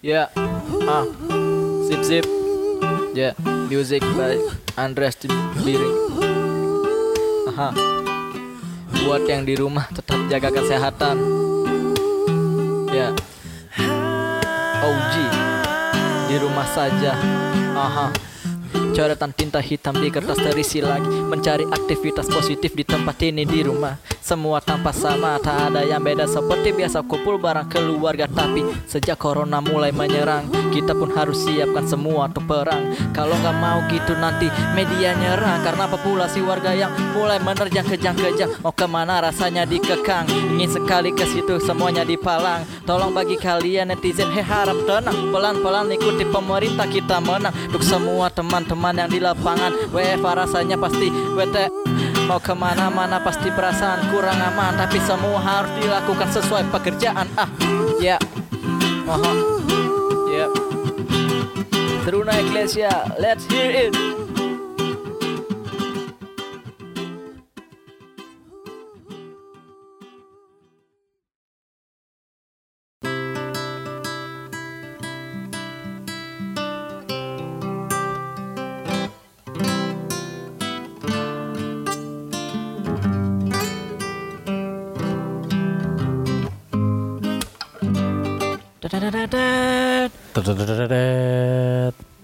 Ya. Ah. Sip sip. Ya, music by Andreas Diri. Aha. Buat yang di rumah tetap jaga kesehatan. Ya. OG di rumah saja. Aha. Coretan tinta hitam di kertas terisi lagi Mencari aktivitas positif di tempat ini di rumah Semua tanpa sama Tak ada yang beda. Seperti biasa kumpul barang keluarga. Tapi sejak corona mulai menyerang Kita pun harus siapkan semua untuk perang. Kalau nggak mau gitu nanti media nyerang. Karena populasi warga yang mulai menerjang kejang-kejang. Mau ke mana rasanya dikekang? Ingin sekali ke situ semuanya dipalang. Tolong bagi kalian netizen Hei harap tenang. Pelan-pelan ikuti pemerintah kita menang. Untuk semua teman-teman yang di lapangan WFA rasanya pasti WT Mau ke mana-mana pasti perasaan kurang aman Tapi semua harus dilakukan sesuai pekerjaan. Ah, ya. Mohon. Ya. Teruna Iglesia, let's hear it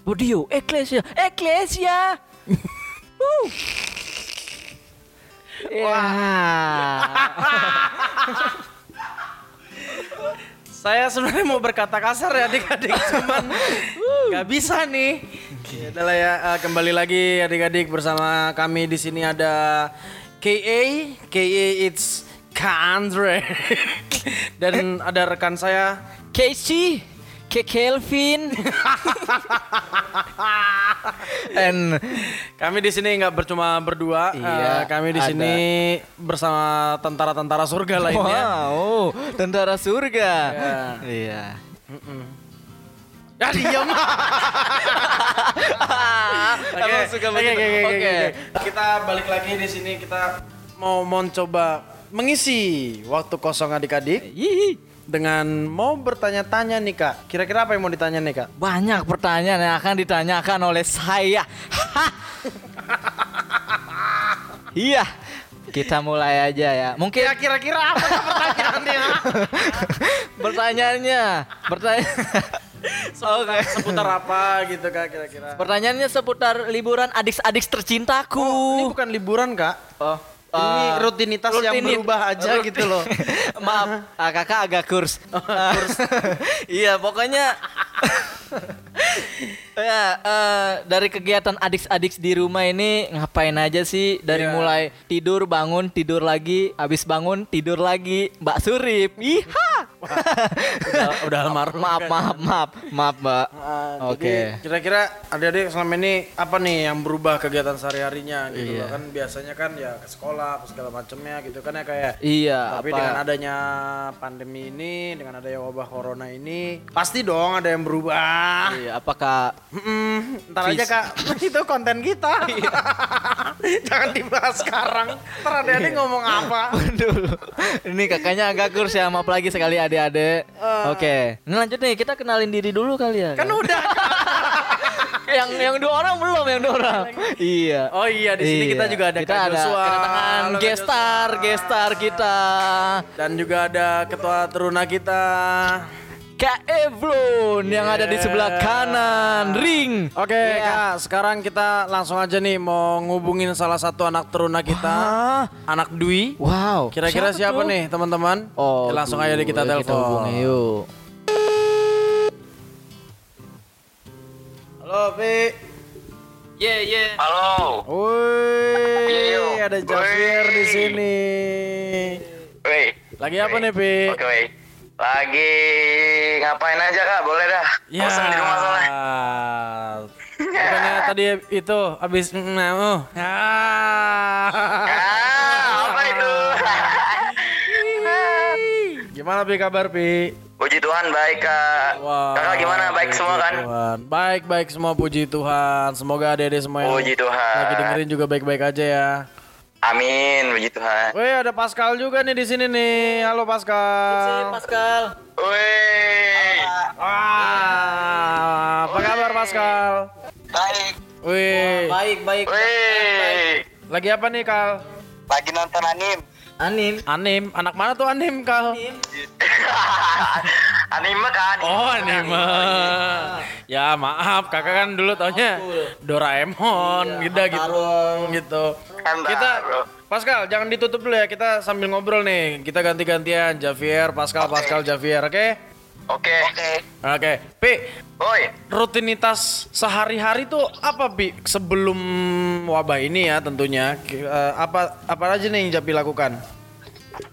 Budio, Ecclesia, Ecclesia. Wah. Saya sebenarnya mau berkata kasar ya adik-adik, cuman nggak bisa nih. Adalah ya kembali lagi adik-adik bersama kami di sini ada KA, KA it's Kandre dan ada rekan saya Casey, Ke Kelvin. And Kami di sini nggak bercuma berdua, Iya, eh, kami di ada. sini bersama tentara-tentara surga lainnya. wow, tentara surga. Ya. Iya. Ya diam. Oke, suka oke, oke, oke, Oke. oke. Kita balik lagi di sini kita mau mencoba mengisi waktu kosong adik-adik Yihi. Dengan mau bertanya-tanya nih kak. Kira-kira apa yang mau ditanya nih kak? Banyak pertanyaan yang akan ditanyakan oleh saya. Iya. Kita mulai aja ya. Mungkin Ya kira-kira apa pertanyaannya? pertanyaannya, bertanya. Oke. Seputar apa gitu kak kira-kira? Pertanyaannya seputar liburan adik-adik tercintaku. Oh, ini bukan liburan kak. Oh, Ini eh, rutinitas yang berubah aja rutin- gitu loh. Maaf, ah, kakak agak kurs. iya, pokoknya ya eh, dari kegiatan adik-adik di rumah ini ngapain aja sih? Dari Iya. mulai tidur, bangun, tidur lagi, habis bangun, tidur lagi. Mbak Surip, iha. udah, udah almarhum. maaf, kan. maaf, maaf, maaf, Mbak. Ah, Oke. Jadi kira-kira adik-adik selama ini apa nih yang berubah kegiatan sehari-harinya gitu Iya. loh kan biasanya kan ya ke sekolah apa segala macamnya gitu kan ya kayak Iya, tapi apa? dengan adanya pandemi ini dengan adanya wabah corona ini pasti dong ada yang berubah. Iya, apakah Mm-mm, ntar aja kak itu konten kita Iya. jangan dibahas sekarang ntar adik-adik ngomong apa Waduh, ini kakaknya agak kurs ya, maaf lagi sekali adik-adik. Oke, ini lanjut nih, kita kenalin diri dulu kali ya. Kan udah yang yang dua orang belum, yang dua orang. iya. oh iya di sini kita Iya. juga ada kita Kak ada Joshua. kedatangan gestar, gestar kita. dan juga ada ketua teruna kita Kak Evlon yang ada di sebelah kanan ring. Oke Iya. kak, sekarang kita langsung aja nih mau ngubungin salah satu anak teruna kita, Hah? anak Dwi. Wow. Kira-kira siapa, tuh? nih teman-teman? Oh, Ya, langsung aja deh kita ya telepon. hubungi, yuk. Halo, Pi. Ye ye. Halo, Woi, ada Woi. di sini. woi. Lagi apa nih, Pi? Oke, woi. Lagi ngapain aja kak? Boleh dah. Ya. Bosan di rumah soalnya. Bukannya tadi itu habis nah, oh. Ah. Ah, apa itu? Gimana Pi kabar, Pi? Puji Tuhan baik kak. Wah, Kakak gimana? Baik semua kan? Tuhan. Baik, baik semua puji Tuhan. Semoga adik-adik semua yang Puji Tuhan. lagi dengerin juga baik-baik aja ya. Amin, puji Tuhan. Weh, ada Pascal juga nih di sini nih. Halo Pascal. Sini Pascal. Woi. Wah, apa kabar Pascal? Baik. Weh. Baik, baik. Woi. Lagi apa nih, Kal? Lagi nonton anim. Anim. Anim. Anak mana tuh anim, Kal? Anim. anime kan oh anime. ya maaf kakak kan dulu taunya Doraemon iya, gitu gitu Kan Kita. Pascal, jangan ditutup dulu ya. Kita sambil ngobrol nih. Kita ganti-gantian, Javier, Pascal, Pascal, Javier, oke? Oke. Oke. Oke, Pi, Woi, rutinitas sehari-hari tuh apa Pi sebelum wabah ini ya tentunya eh, apa apa aja nih yang Japi lakukan?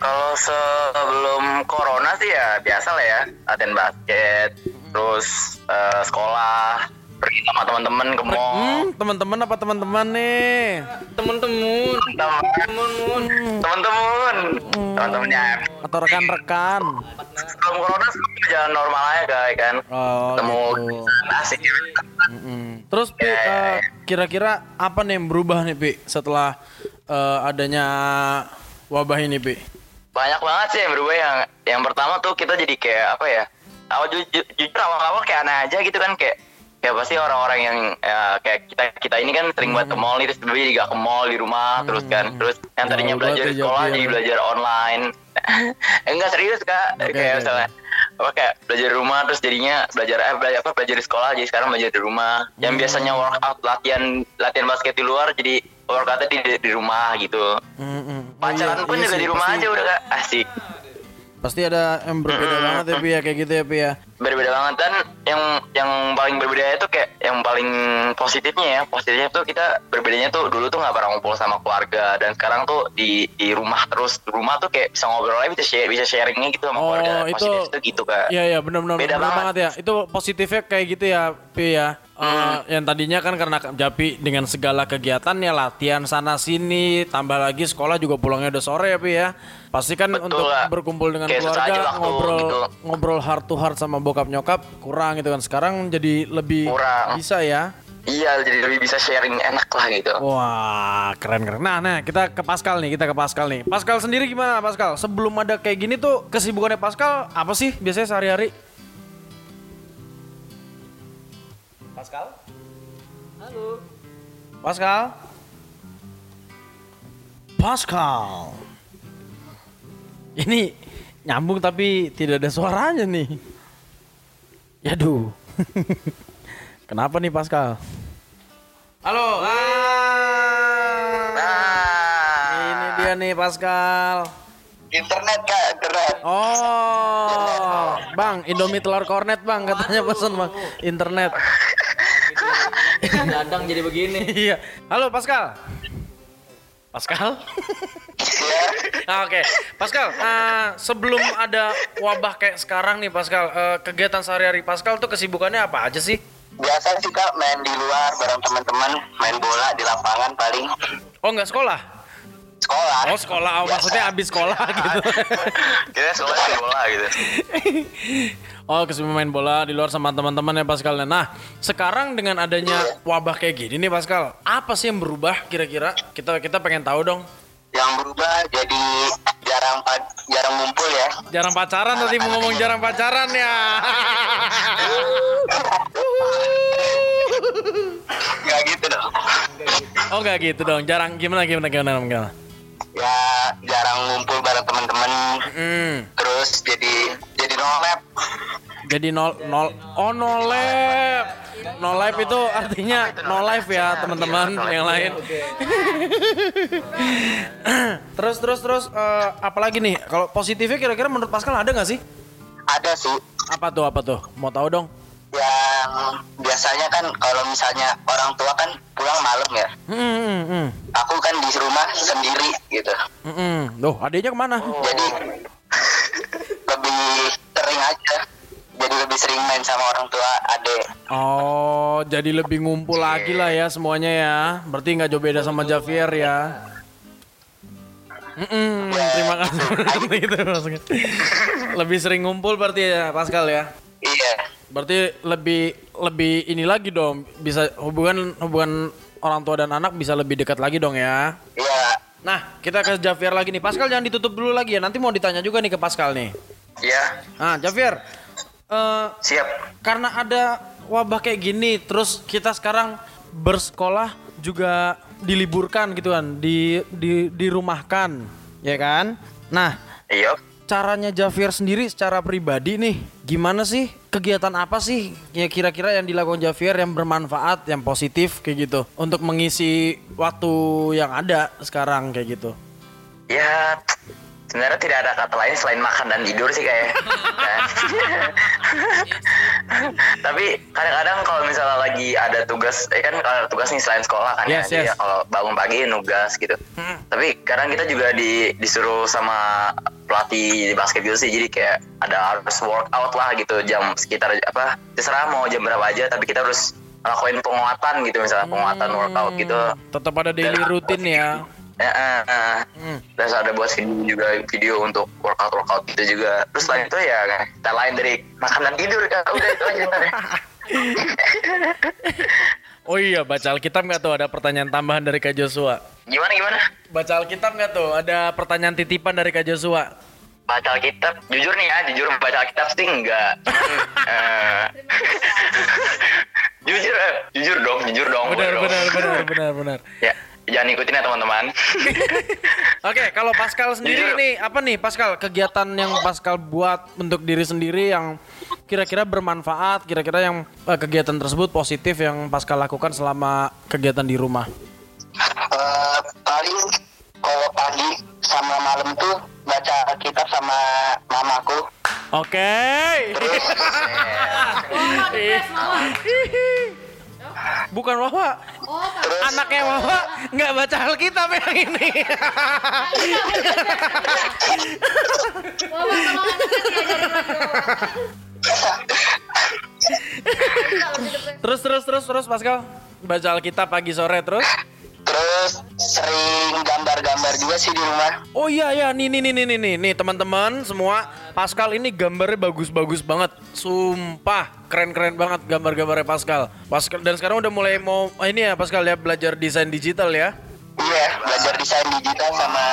kalau sebelum corona sih ya biasa lah ya, latihan basket, terus eh, sekolah, pergi sama teman-teman ke mall. Hmm, teman-teman apa teman-teman nih? Temen-temen. Teman- Temen-temen. Teman-teman, teman-temannya. Atau rekan-rekan? Sebelum corona jalan normal aja guys kan. Oh, Ketemu gitu. asik. Mm-mm. Terus Pi, eh, kira-kira apa nih yang berubah nih Pi setelah eh, adanya wabah ini Pi? Banyak banget sih yang berubah yang yang pertama tuh kita jadi kayak apa ya? Awal ju- ju- jujur awal-awal kayak aneh aja gitu kan kayak kayak pasti orang-orang yang ya, kayak kita kita ini kan sering buat ke mall nih terus jadi gak ke mall di rumah terus kan terus yang tadinya Jauh belajar di ya, sekolah jadi belajar online. Enggak serius kak. Oke, kayak oke, misalnya apa kayak belajar di rumah terus jadinya belajar eh belajar apa belajar di sekolah jadi sekarang belajar di rumah. Yang biasanya Hmm. workout latihan latihan basket di luar jadi workoutnya di di rumah gitu. Mm-mm. Oh, pacaran iya, pun iya juga sih, di rumah pasti- aja udah kak. Asik Pasti ada yang berbeda banget ya Pi ya kayak gitu ya Pi ya. berbeda banget dan yang yang paling berbeda itu kayak yang paling positifnya ya positifnya tuh kita berbedanya tuh dulu tuh nggak pernah ngumpul sama keluarga dan sekarang tuh di di rumah terus di rumah tuh kayak bisa ngobrol aja bisa share bisa sharingnya gitu sama Oh, keluarga itu- positif tuh gitu kak Iya iya Beda benar banget. banget ya. Itu positifnya kayak gitu ya, Pi ya. Eh, yang tadinya kan karena Japi dengan segala kegiatan ya latihan sana sini, tambah lagi sekolah juga pulangnya udah sore ya, Pi ya. Pasti kan Betul, untuk Kak. berkumpul dengan Kayak keluarga ngobrol gitu. ngobrol heart to heart sama bokap nyokap kurang gitu kan. Sekarang jadi lebih Kurang. bisa ya. iya jadi lebih bisa sharing enak lah gitu Wah, keren keren. Nah, nah, kita ke Pascal nih, kita ke Pascal nih. Pascal sendiri gimana, Pascal? Sebelum ada kayak gini tuh kesibukannya Pascal apa sih biasanya sehari-hari? Pascal? Halo. Pascal? Pascal. Ini nyambung tapi tidak ada suaranya nih. Yaduh. Kenapa nih Pascal? Halo. Ah. nah Ini dia nih Pascal. internet kak internet Oh, Bang, Indomie telur kornet Bang, katanya pesen Bang. Internet. Dadang jadi begini. Iya. Halo Pascal. Pascal? Ah, Oke, Pascal. ah, sebelum ada wabah kayak sekarang nih Pascal, eh, kegiatan sehari-hari Pascal tuh kesibukannya apa aja sih? biasa sih kak main di luar bareng teman-teman main bola di lapangan paling Oh nggak sekolah? sekolah Oh sekolah, oh, maksudnya abis sekolah gitu. kita sekolah main bola gitu Oh kesibukan main bola di luar sama teman-teman ya Pascal. Nah sekarang dengan adanya wabah kayak gini nih Pascal, apa sih yang berubah kira-kira? Kita kita pengen tahu dong. yang berubah jadi jarang jarang ngumpul ya Jarang pacaran tadi mau ngomong jarang pacaran ya. nggak gitu dong oh nggak gitu dong, jarang gimana gimana gimana gimana. ya jarang ngumpul bareng teman-teman Hmm, terus jadi no lab jadi nol nol oh no lab. No life itu artinya no life ya teman-teman yang lain. terus terus terus eh, apalagi nih kalau positifnya kira-kira menurut Pascal ada nggak sih? ada sih Apa tuh apa tuh? Mau tahu dong? yang biasanya kan kalau misalnya orang tua kan pulang malam ya Hmm, hmm, hmm. aku kan di rumah sendiri gitu Hmm, hmm. Loh, adiknya ke mana? jadi lebih sering aja jadi lebih sering main sama orang tua adek Oh, jadi lebih ngumpul lagi lah ya semuanya ya. Berarti nggak jauh beda sama Javier ya. Mm-mm, terima kasih itu maksudnya. Lebih sering ngumpul berarti ya Pascal ya. iya Berarti lebih lebih ini lagi dong, bisa hubungan hubungan orang tua dan anak bisa lebih dekat lagi dong ya. iya Nah, kita ke Javier lagi nih. Pascal jangan ditutup dulu lagi ya. Nanti mau ditanya juga nih ke Pascal nih. iya Nah, Javier, eh, siap karena ada wabah kayak gini, terus kita sekarang bersekolah juga diliburkan gitu kan, di di dirumahkan, ya kan? Nah, Iya. caranya Javier sendiri secara pribadi nih, gimana sih? Kegiatan apa sih ya kira-kira yang dilakukan Javier yang bermanfaat, yang positif kayak gitu untuk mengisi waktu yang ada sekarang kayak gitu? Ya, sebenarnya tidak ada kata lain selain makan dan tidur sih kayak. Tapi kadang-kadang kalau misalnya lagi ada tugas, eh kan kalau tugas nih selain sekolah kan Yes, ya, yes. ya kalau bangun pagi nugas gitu. Tapi kadang kita juga di, disuruh sama pelatih di basket gitu sih, jadi kayak ada harus workout lah gitu jam sekitar apa, terserah mau jam berapa aja, tapi kita harus lakuin penguatan gitu misalnya penguatan workout gitu. Tetap ada daily rutin ya. Ya, eh, eh. Terus ada buat video juga video untuk workout workout gitu juga. Terus selain itu ya kita lain dari makan dan tidur ya udah itu aja. Oh iya, baca Alkitab nggak tuh ada pertanyaan tambahan dari Kak Joshua? Gimana gimana? Baca Alkitab nggak tuh ada pertanyaan titipan dari Kak Joshua? Baca Alkitab, jujur nih ya, jujur baca Alkitab sih enggak. Jujur, jujur dong, jujur dong. Benar, benar, benar, benar, benar. Ya, jangan ikutin ya teman-teman. Oke, kalau Pascal sendiri Jujur. nih apa nih Pascal kegiatan yang Pascal buat untuk diri sendiri yang kira-kira bermanfaat, kira-kira yang eh, kegiatan tersebut positif yang Pascal lakukan selama kegiatan di rumah. Eh, paling kalau pagi sama malam tuh baca kitab sama mamaku Oke. Bukan Wawa. Anaknya Wawa nggak baca Alkitab yang ini. terus terus terus terus Pascal baca Alkitab pagi sore terus. terus sering gambar-gambar juga sih di rumah Oh iya ya, nih nih nih nih nih nih, nih teman-teman semua, Pascal ini gambarnya bagus-bagus banget, sumpah keren-keren banget gambar-gambarnya Pascal. Pascal dan sekarang udah mulai mau ini ya Pascal ya belajar desain digital ya. Iya belajar desain digital sama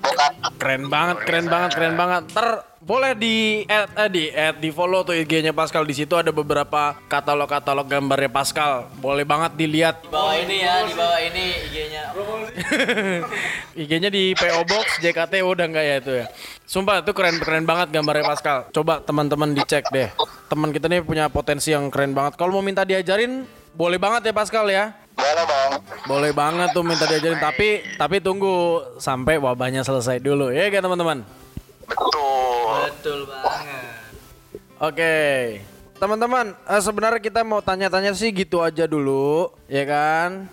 bokap Keren banget, keren banget, keren banget. Ter boleh di add, eh, di add, di follow tuh IG-nya Pascal di situ ada beberapa katalog-katalog gambarnya Pascal. Boleh banget dilihat. Di bawah ini ya, di bawah ini IG-nya. IG-nya di PO Box JKT udah enggak ya itu ya. Sumpah itu keren keren banget gambarnya Pascal. Coba teman-teman dicek deh. Teman kita nih punya potensi yang keren banget. Kalau mau minta diajarin boleh banget ya Pascal ya. boleh dong Boleh banget tuh minta diajarin tapi tapi tunggu sampai wabahnya selesai dulu ya kan teman-teman. Betul. Betul banget. Oke. Teman-teman, eh, sebenarnya kita mau tanya-tanya sih gitu aja dulu, ya kan?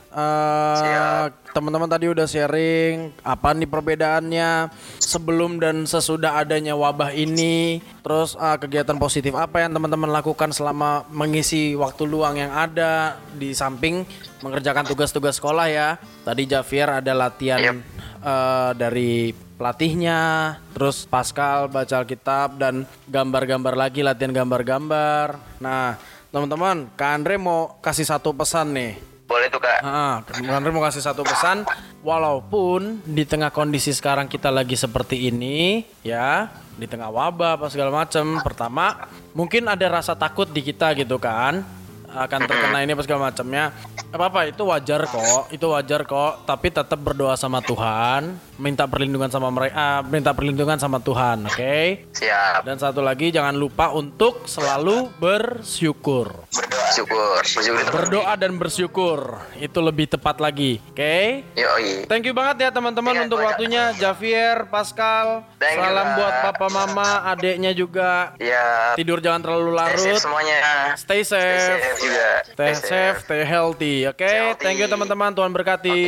Siap. teman-teman tadi udah sharing apa nih perbedaannya sebelum dan sesudah adanya wabah ini. Terus eh, kegiatan positif apa yang teman-teman lakukan selama mengisi waktu luang yang ada di samping mengerjakan tugas-tugas sekolah ya. Tadi Javier ada latihan Yap. eh, dari pelatihnya, terus Pascal baca Alkitab dan gambar-gambar lagi latihan gambar-gambar. Nah, teman-teman, Kak Andre mau kasih satu pesan nih. Boleh tuh kak. Ah, Kak Andre mau kasih satu pesan, walaupun di tengah kondisi sekarang kita lagi seperti ini, ya, di tengah wabah apa segala macam. Pertama, mungkin ada rasa takut di kita gitu kan, akan terkena ini apa segala macamnya. Apa apa itu wajar kok, itu wajar kok. Tapi tetap berdoa sama Tuhan, minta perlindungan sama mereka, minta perlindungan sama Tuhan, oke? Siap. Dan satu lagi jangan lupa untuk selalu bersyukur. Berdoa. Syukur. Bersyukur. Berdoa dan bersyukur itu lebih tepat lagi, oke? Yoi. Thank you banget ya teman-teman untuk waktunya Javier, Pascal. Thank you, Salam Kak. buat papa mama, adeknya juga. Ya. Tidur jangan terlalu Stay larut. safe semuanya. Stay Stay safe. safe juga. Stay safe, stay healthy. Oke, Stay healthy. thank you teman-teman. Tuhan berkati.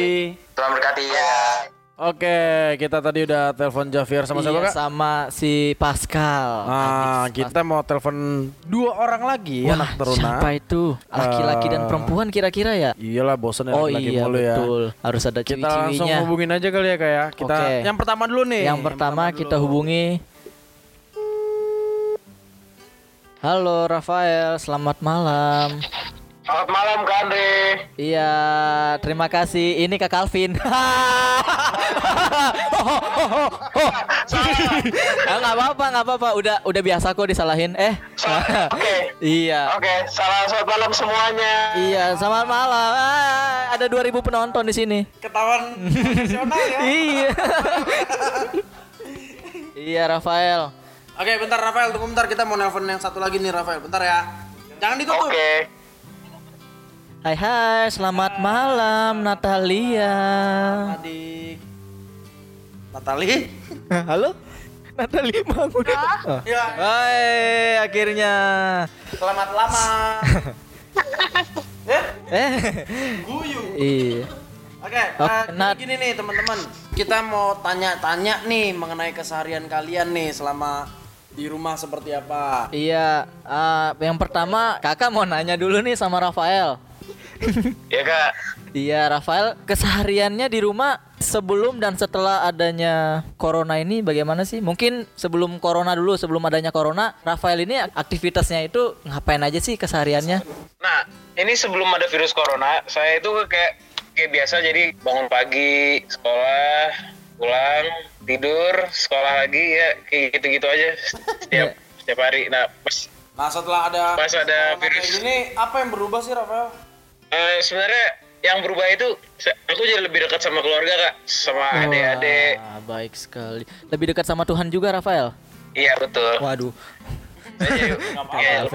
Tuhan berkati ya. Oke, kita tadi udah telepon Javier sama siapa Iya, kak? sama si Pascal. Ah, Adik kita mau telepon dua orang lagi Wah, anak teruna. siapa itu? Laki-laki dan Eh, perempuan kira-kira ya? Iyalah bosan ya Oh laki-laki iya mulu ya. betul. Harus ada Kita langsung hubungin aja kali ya kayak Kita Oke. yang pertama dulu nih. Yang pertama kita dulu. hubungi Halo Rafael, selamat malam. Selamat malam Kak Andre Iya, terima kasih. Ini Kak Calvin. Ah, nggak apa-apa, nggak apa-apa. Udah udah biasa kok disalahin. Eh. Oke. iya. Oke, salam selamat malam semuanya. Iya, selamat malam. Ah, ada 2000 penonton di sini. Ketahuan profesional ya. iya. iya, Rafael. Oke, bentar Rafael, tunggu bentar kita mau nelpon yang satu lagi nih Rafael. Bentar ya. Jangan ditutup. Oke. Hai hai, selamat malam Natalia. Adik. Natali. Halo? Natalia bangun. Oh. Ya, Hai, akhirnya. selamat lama. eh, Eh. guyu. Iya. Oke, Oke, eh, Nat. gini nih teman-teman. Kita mau tanya-tanya nih mengenai keseharian kalian nih selama di rumah seperti apa. Iya, ah, yang pertama kakak mau nanya dulu nih sama Rafael. Ya kak. Iya, Rafael kesehariannya di rumah sebelum dan setelah adanya corona ini bagaimana sih? Mungkin sebelum corona dulu, sebelum adanya corona, Rafael ini aktivitasnya itu ngapain aja sih kesehariannya? Nah, ini sebelum ada virus corona, saya itu kayak kayak biasa jadi bangun pagi, sekolah, pulang, tidur, sekolah lagi ya kayak gitu-gitu aja setiap setiap hari. Nah, pas Nah, setelah ada Pas ada virus. gini, apa yang berubah sih Rafael? Eh, sebenarnya yang berubah itu aku jadi lebih dekat sama keluarga kak, sama adik-adik. Wah, baik sekali. Lebih dekat sama Tuhan juga Rafael. Iya betul. Waduh. Iya.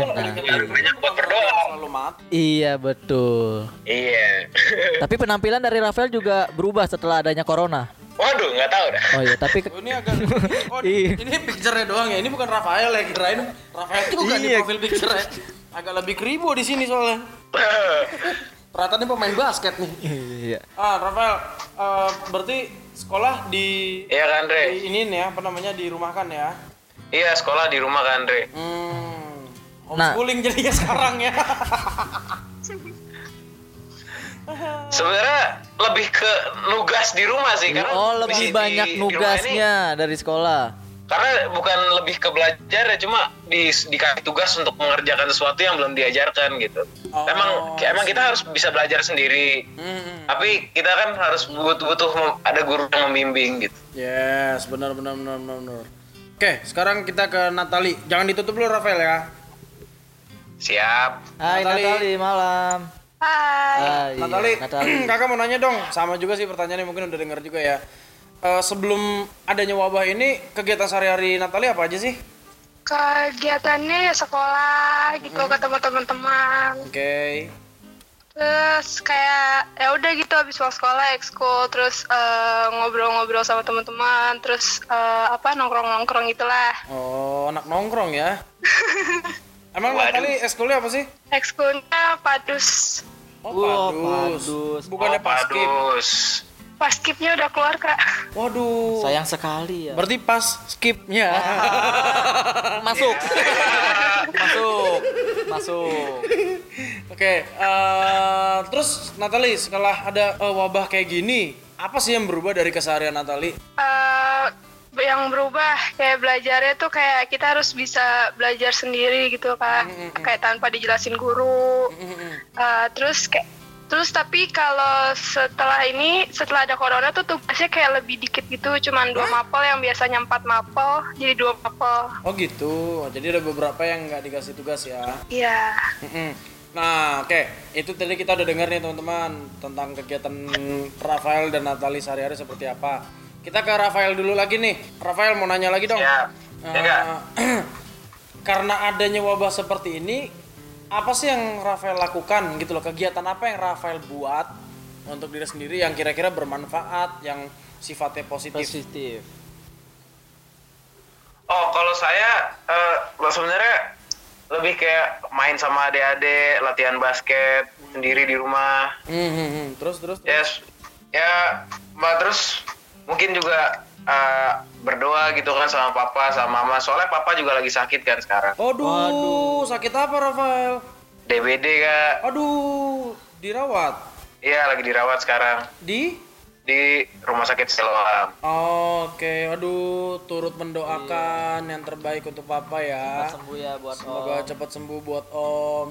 Iya, betul. Iya. Tapi penampilan dari Rafael juga berubah setelah adanya corona. Waduh, nggak tahu dah. Oh iya, tapi Oh, ini agak Oh, Iya. ini picture-nya doang ya. Ini bukan Rafael ya, kirain Rafael juga di Iya. profil picture-nya. Agak lebih keribu di sini soalnya. Ternyata ini pemain basket nih. iya. Ah, Rafael, eh, berarti sekolah di Iya kan, Andre? di ini nih ya, apa namanya dirumahkan ya? Iya, sekolah di rumah kan, Andre. Hmm. Nah. Homeschooling jadinya sekarang ya. Sebenarnya lebih ke nugas di rumah sih karena Oh, di- lebih di- banyak di rumah nugasnya dari sekolah. Karena bukan lebih ke belajar ya cuma di dikasih tugas untuk mengerjakan sesuatu yang belum diajarkan gitu. Oh, emang emang kita harus bisa belajar sendiri. Hmm. Tapi kita kan harus butuh butuh ada guru yang membimbing gitu. Yes, benar benar benar benar. benar. Oke, sekarang kita ke Natali. Jangan ditutup dulu Rafael ya. Siap. Hai Natali. Natali, malam. Hai. Iya, Natali, Natali. kakak mau nanya dong. Sama juga sih pertanyaannya mungkin udah dengar juga ya. Eh, sebelum adanya wabah ini, kegiatan sehari-hari Natali apa aja sih? Kegiatannya ya sekolah gitu ketemu teman-teman. Oke. Terus kayak ya udah gitu habis pulang sekolah ekskul terus eh, ngobrol-ngobrol sama teman-teman terus eh, apa nongkrong-nongkrong itulah. Oh, anak nongkrong ya. Emang Waduh. Natali eskulnya apa sih? Ekskulnya padus. Oh, padus. padus. Bukannya Oh, padus. Pas skipnya udah keluar kak. Waduh. Sayang sekali ya. Berarti pas skipnya. Masuk. Masuk. Masuk. Oke, eh, terus Natali setelah ada eh, wabah kayak gini, apa sih yang berubah dari keseharian Natali? Eh, yang berubah kayak belajarnya tuh kayak kita harus bisa belajar sendiri gitu kak kayak tanpa dijelasin guru Eh, terus kayak terus tapi kalau setelah ini setelah ada corona tuh tugasnya kayak lebih dikit gitu cuman dua mapel yang biasanya empat mapel jadi dua mapel Oh gitu, jadi ada beberapa yang nggak dikasih tugas ya. iya. Nah, oke, itu tadi kita udah dengar nih teman-teman tentang kegiatan Rafael dan Natali sehari-hari seperti apa. Kita ke Rafael dulu lagi nih. Rafael mau nanya lagi dong. Ya. Eh, Ya, karena adanya wabah seperti ini, apa sih yang Rafael lakukan gitu loh? Kegiatan apa yang Rafael buat untuk diri sendiri yang kira-kira bermanfaat, yang sifatnya positif? Positif. Oh, kalau saya eh, sebenarnya lebih kayak main sama adik-adik, latihan basket sendiri di rumah. Hmm, hmm, hmm. Terus terus. terus. Yes. Ya, mbak terus mungkin juga eh, berdoa gitu kan sama papa sama mama. Soalnya papa juga lagi sakit kan sekarang. Aduh, sakit apa Rafael? DBD kak. Aduh, dirawat Iya lagi dirawat sekarang di di rumah sakit Siloam. Oke, aduh, turut mendoakan yang terbaik untuk Papa ya. Sembuh ya buat Semoga Om. cepat sembuh buat Om.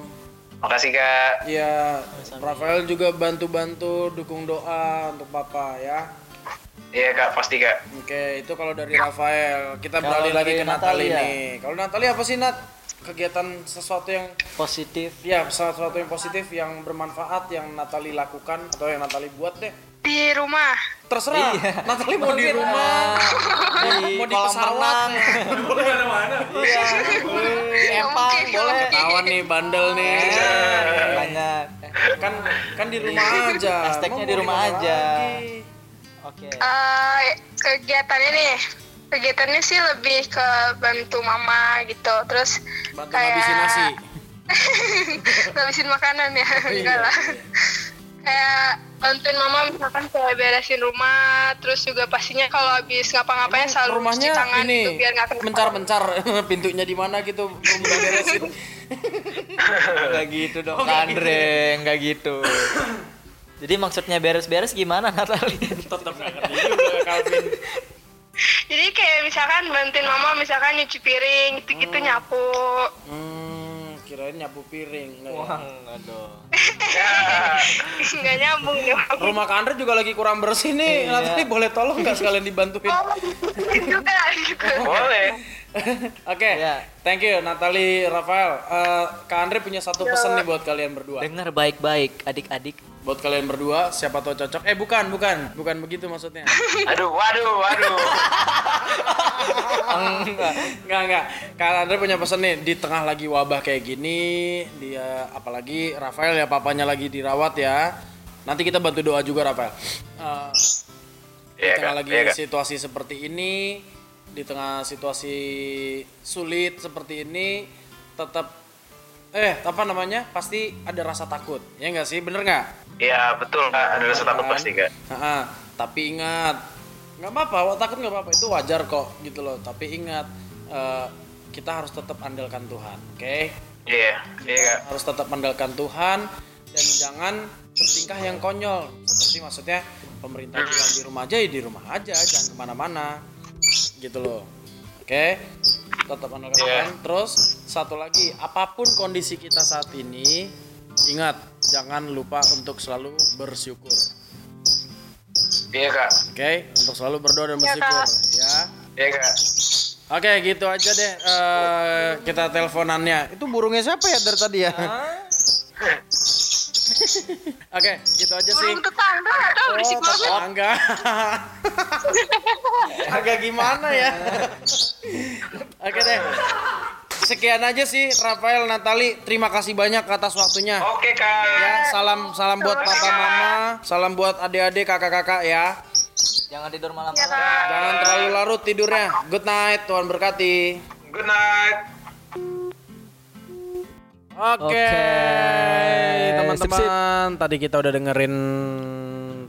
Makasih kak. Iya, Rafael juga bantu-bantu dukung doa untuk Papa ya. Iya kak, pasti kak. Oke, itu kalau dari Rafael. Kita Kalau beralih lagi ke Natali Natalia. nih. Kalau Natali apa sih Nat? Kegiatan sesuatu yang Positif. ya sesuatu yang positif yang bermanfaat yang Natali lakukan atau yang Natali buat deh. Di rumah. Terserah. Natali mau di rumah, di mau di kolam pesawat. renang. Boleh mana-mana. Iya. Di empang boleh. oke. Ketahuan nih bandel nih. Banyak. Kan kan di rumah aja. Hashtagnya Mau di mau rumah aja. lagi? Oke. Eh, kegiatannya nih, kegiatannya sih lebih ke bantu mama gitu. Terus Bantu kayak ngabisin nasi. ngabisin makanan ya, Iya, enggak lah. Kayak bantuin mama misalkan kayak beresin rumah, terus juga pastinya kalau habis ngapa-ngapain selalu rumahnya cuci tangan ini gitu biar nggak mencar-mencar pintunya di mana gitu belum beresin Enggak gitu dong, Kak Andre, enggak gitu. Jadi maksudnya beres-beres gimana Natali? tetap nggak ngerti juga Calvin Jadi kayak misalkan bantuin mama misalkan nyuci piring gitu-gitu nyapu. hmm, kirain nyapu piring ya? Wah, aduh. Nggak nyambung dong. rumah Kak Andre juga lagi kurang bersih nih Iya. Natali boleh tolong nggak sekalian dibantuin Oh, gitu kan gitu. Boleh. oke Ya. thank you Natali Rafael Eh, Kak Andre punya satu pesan nih buat kalian berdua Dengar baik-baik adik-adik. Buat kalian berdua siapa tahu cocok. Eh bukan bukan. Bukan begitu maksudnya. Aduh, waduh, waduh. enggak enggak enggak. Andre punya pesan nih di tengah lagi wabah kayak gini dia apalagi Rafael ya papanya lagi dirawat ya. Nanti kita bantu doa juga Rafael. Eh, di Iya tengah lagi kak. situasi seperti ini di tengah situasi sulit seperti ini tetap eh apa namanya pasti ada rasa takut. Ya enggak sih? Bener nggak Iya betul kak, ada rasa takut pasti kak. Ha-ha, tapi ingat nggak apa-apa takut nggak apa-apa. Itu wajar kok gitu loh. Tapi ingat eh, kita harus tetap andalkan Tuhan oke? Iya, iya kak. harus tetap andalkan Tuhan dan jangan bertingkah yang konyol. Seperti maksudnya pemerintah bilang di rumah aja ya di rumah aja jangan ke mana-mana. Gitu loh oke? Tetap andalkan Iya. Tuhan. Terus satu lagi apa pun kondisi kita saat ini ingat jangan lupa untuk selalu bersyukur Iya kak. Oke, untuk selalu berdoa dan bersyukur ya. Iya kak. Oke, gitu aja deh eh, kita teleponannya. Itu burungnya siapa ya dari tadi ya? Oke, gitu aja sih. Burung tetangga atau berisik banget. tetangga. Agak gimana ya? Oke deh. Sekian aja sih Rafael Natali. Terima kasih banyak atas waktunya. Oke kak. Ya, salam salam buat papa mama, salam buat adik-adik, kakak-kakak ya. Jangan tidur malam-malam. Kak. Jangan terlalu larut tidurnya. Good night, Tuhan berkati. Good night. Oke, Oke, teman-teman. Tadi kita udah dengerin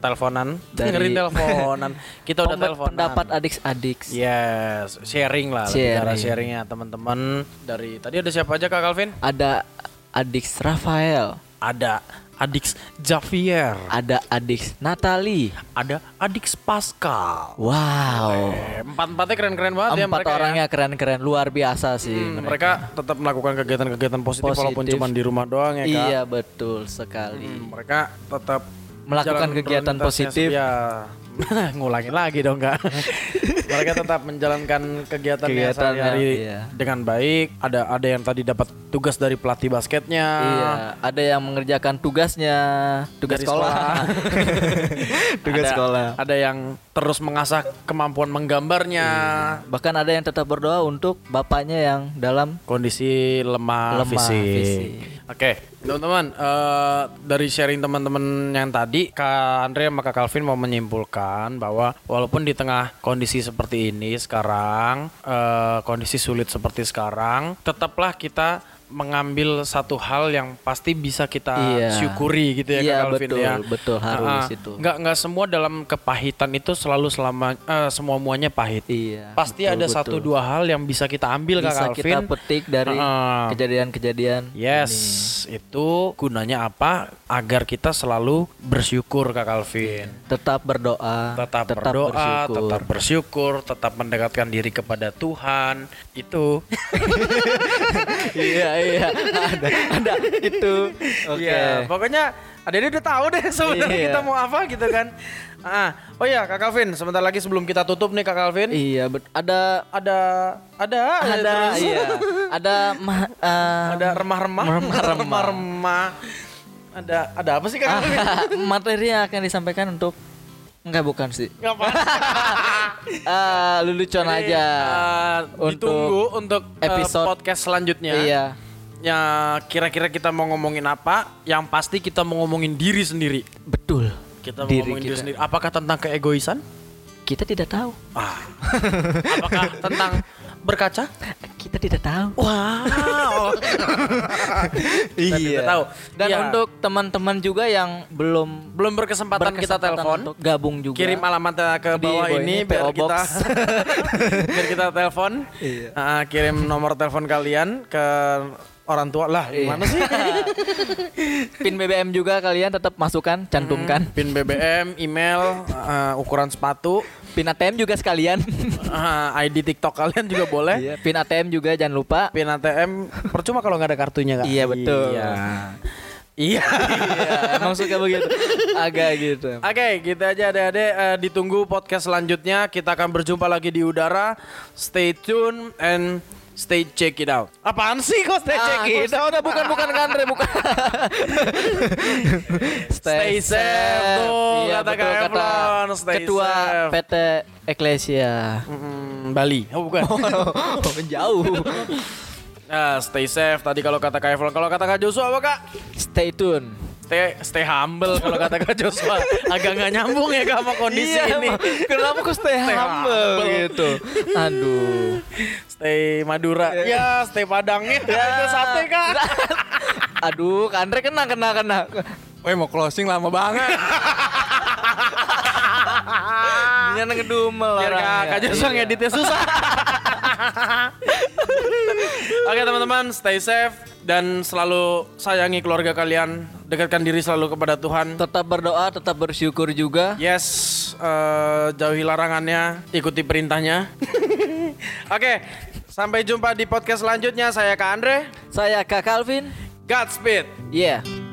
teleponan, Dari- dengerin teleponan. Kita udah teleponan. pendapat adik-adik. Yes, sharing lah, Sharing. ke arah sharingnya teman-teman. Dari tadi ada siapa aja Kak Calvin? Ada adik Rafael, Ada Adix Javier, ada adik Natali. ada Adix Pascal. Wow. Eh, Empat-empatnya keren-keren banget ya Empat mereka. ya. orangnya keren-keren, luar biasa sih Hmm, mereka. mereka tetap melakukan kegiatan-kegiatan positif, walaupun Positif. cuma di rumah doang ya Kak. Iya betul sekali. Hmm, mereka tetap Melakukan jalan kegiatan positif. Ya, ngulangin lagi dong kak. mereka tetap menjalankan kegiatan Kegiatan, sehari-hari iya. dengan baik. Ada ada yang tadi dapat tugas dari pelatih basketnya. Iya, ada yang mengerjakan tugasnya, tugas Dari sekolah. tugas Ada- sekolah. Ada yang terus mengasah kemampuan menggambarnya. Bahkan ada yang tetap berdoa untuk bapaknya yang dalam Kondisi lemah, Lemah fisik. fisik. Oke, teman-teman, eh, dari sharing teman-teman yang tadi, Kak Andre sama Kak Calvin mau menyimpulkan bahwa walaupun di tengah kondisi seperti ini sekarang, eh, kondisi sulit seperti sekarang, tetaplah kita mengambil satu hal yang pasti bisa kita Iya. syukuri gitu ya Iya, Kak Calvin betul, ya. betul, harus Ah, itu. Nggak nggak semua dalam kepahitan itu selalu selama eh, semua muanya pahit. Iya. Pasti betul, ada betul. satu dua hal yang bisa kita ambil Kak bisa Calvin. kita petik dari Ah. kejadian-kejadian. Yes, ini. itu gunanya apa? Agar kita selalu bersyukur Kak Calvin. Tetap berdoa, Tetap, berdoa, bersyukur. tetap bersyukur, tetap mendekatkan diri kepada Tuhan. Itu. iya iya ada ada itu oke Iya, pokoknya Ade udah tahu deh sebenarnya Iya. kita mau apa gitu kan. Ah, oh iya Kak Calvin, sebentar lagi sebelum kita tutup nih Kak Calvin, iya ada ada ada ada terus. iya ada ma- eh, ada remah-remah, Remah-remah. remah-remah. Ada ada apa sih Kak Ah. Calvin? materi yang akan disampaikan untuk enggak bukan sih ah lelucon Jadi, aja eh, Untuk ditunggu untuk eh, episode- podcast selanjutnya. iya Ya kira-kira kita mau ngomongin apa? Yang pasti kita mau ngomongin diri sendiri. betul Kita mau Diri ngomongin diri kita. sendiri. Apakah tentang keegoisan? kita tidak tahu Ah. Apakah tentang berkaca? kita tidak tahu Wow. Kita tidak tahu. dan Iya. untuk teman-teman juga yang belum belum berkesempatan, kita berkesempatan telepon, untuk gabung juga kirim alamatnya ke bawah ini ini, biar PO kita Box. biar kita telepon. Iya. Ah, kirim nomor telepon kalian ke orang tua lah. Iya. Gimana sih? pin BBM juga kalian tetap masukkan cantumkan Pin BBM, email, ah, ukuran sepatu, pin ATM juga sekalian ah, ID TikTok kalian juga boleh. Iya, pin ATM juga jangan lupa Pin ATM percuma kalau nggak ada kartunya kak. Iya, betul. Iya. Iya. Iya, emang suka begitu agak gitu Oke, gitu aja adek-adek. Eh, ditunggu podcast selanjutnya. Kita akan berjumpa lagi di udara. Stay tune and stay check it out. Apaan sih kok stay check it out? udah bukan bukan Andre bukan Stay safe tuh, iya, kata betul, Kak Eflon, stay ketua safe. PT Eklesia Mm, Bali. Oh bukan. jauh Nah, stay safe tadi kalau kata Kak Eflon. Kalau kata Kak Joshua apa Kak? stay tune Stay, stay humble kalau kata Kak Joshua. Agak nggak nyambung ya sama kondisi Iya, ini. kenapa kok stay Stay humble humble. gitu aduh Stay Madura. Ya, stay Padangnya. Ya, itu sate Kak. aduh Andre kena kena kena Woi mau closing lama banget. Dia ngedumel Biar Kak. Kak Joshua Iya. ngeditnya susah. Oke teman-teman, stay safe dan selalu sayangi keluarga kalian. Dekatkan diri selalu kepada Tuhan. tetap berdoa tetap bersyukur juga Yes, eh, jauhi larangannya, ikuti perintahnya. Oke, sampai jumpa di podcast selanjutnya. Saya Kak Andre. saya Kak Calvin Godspeed. yeah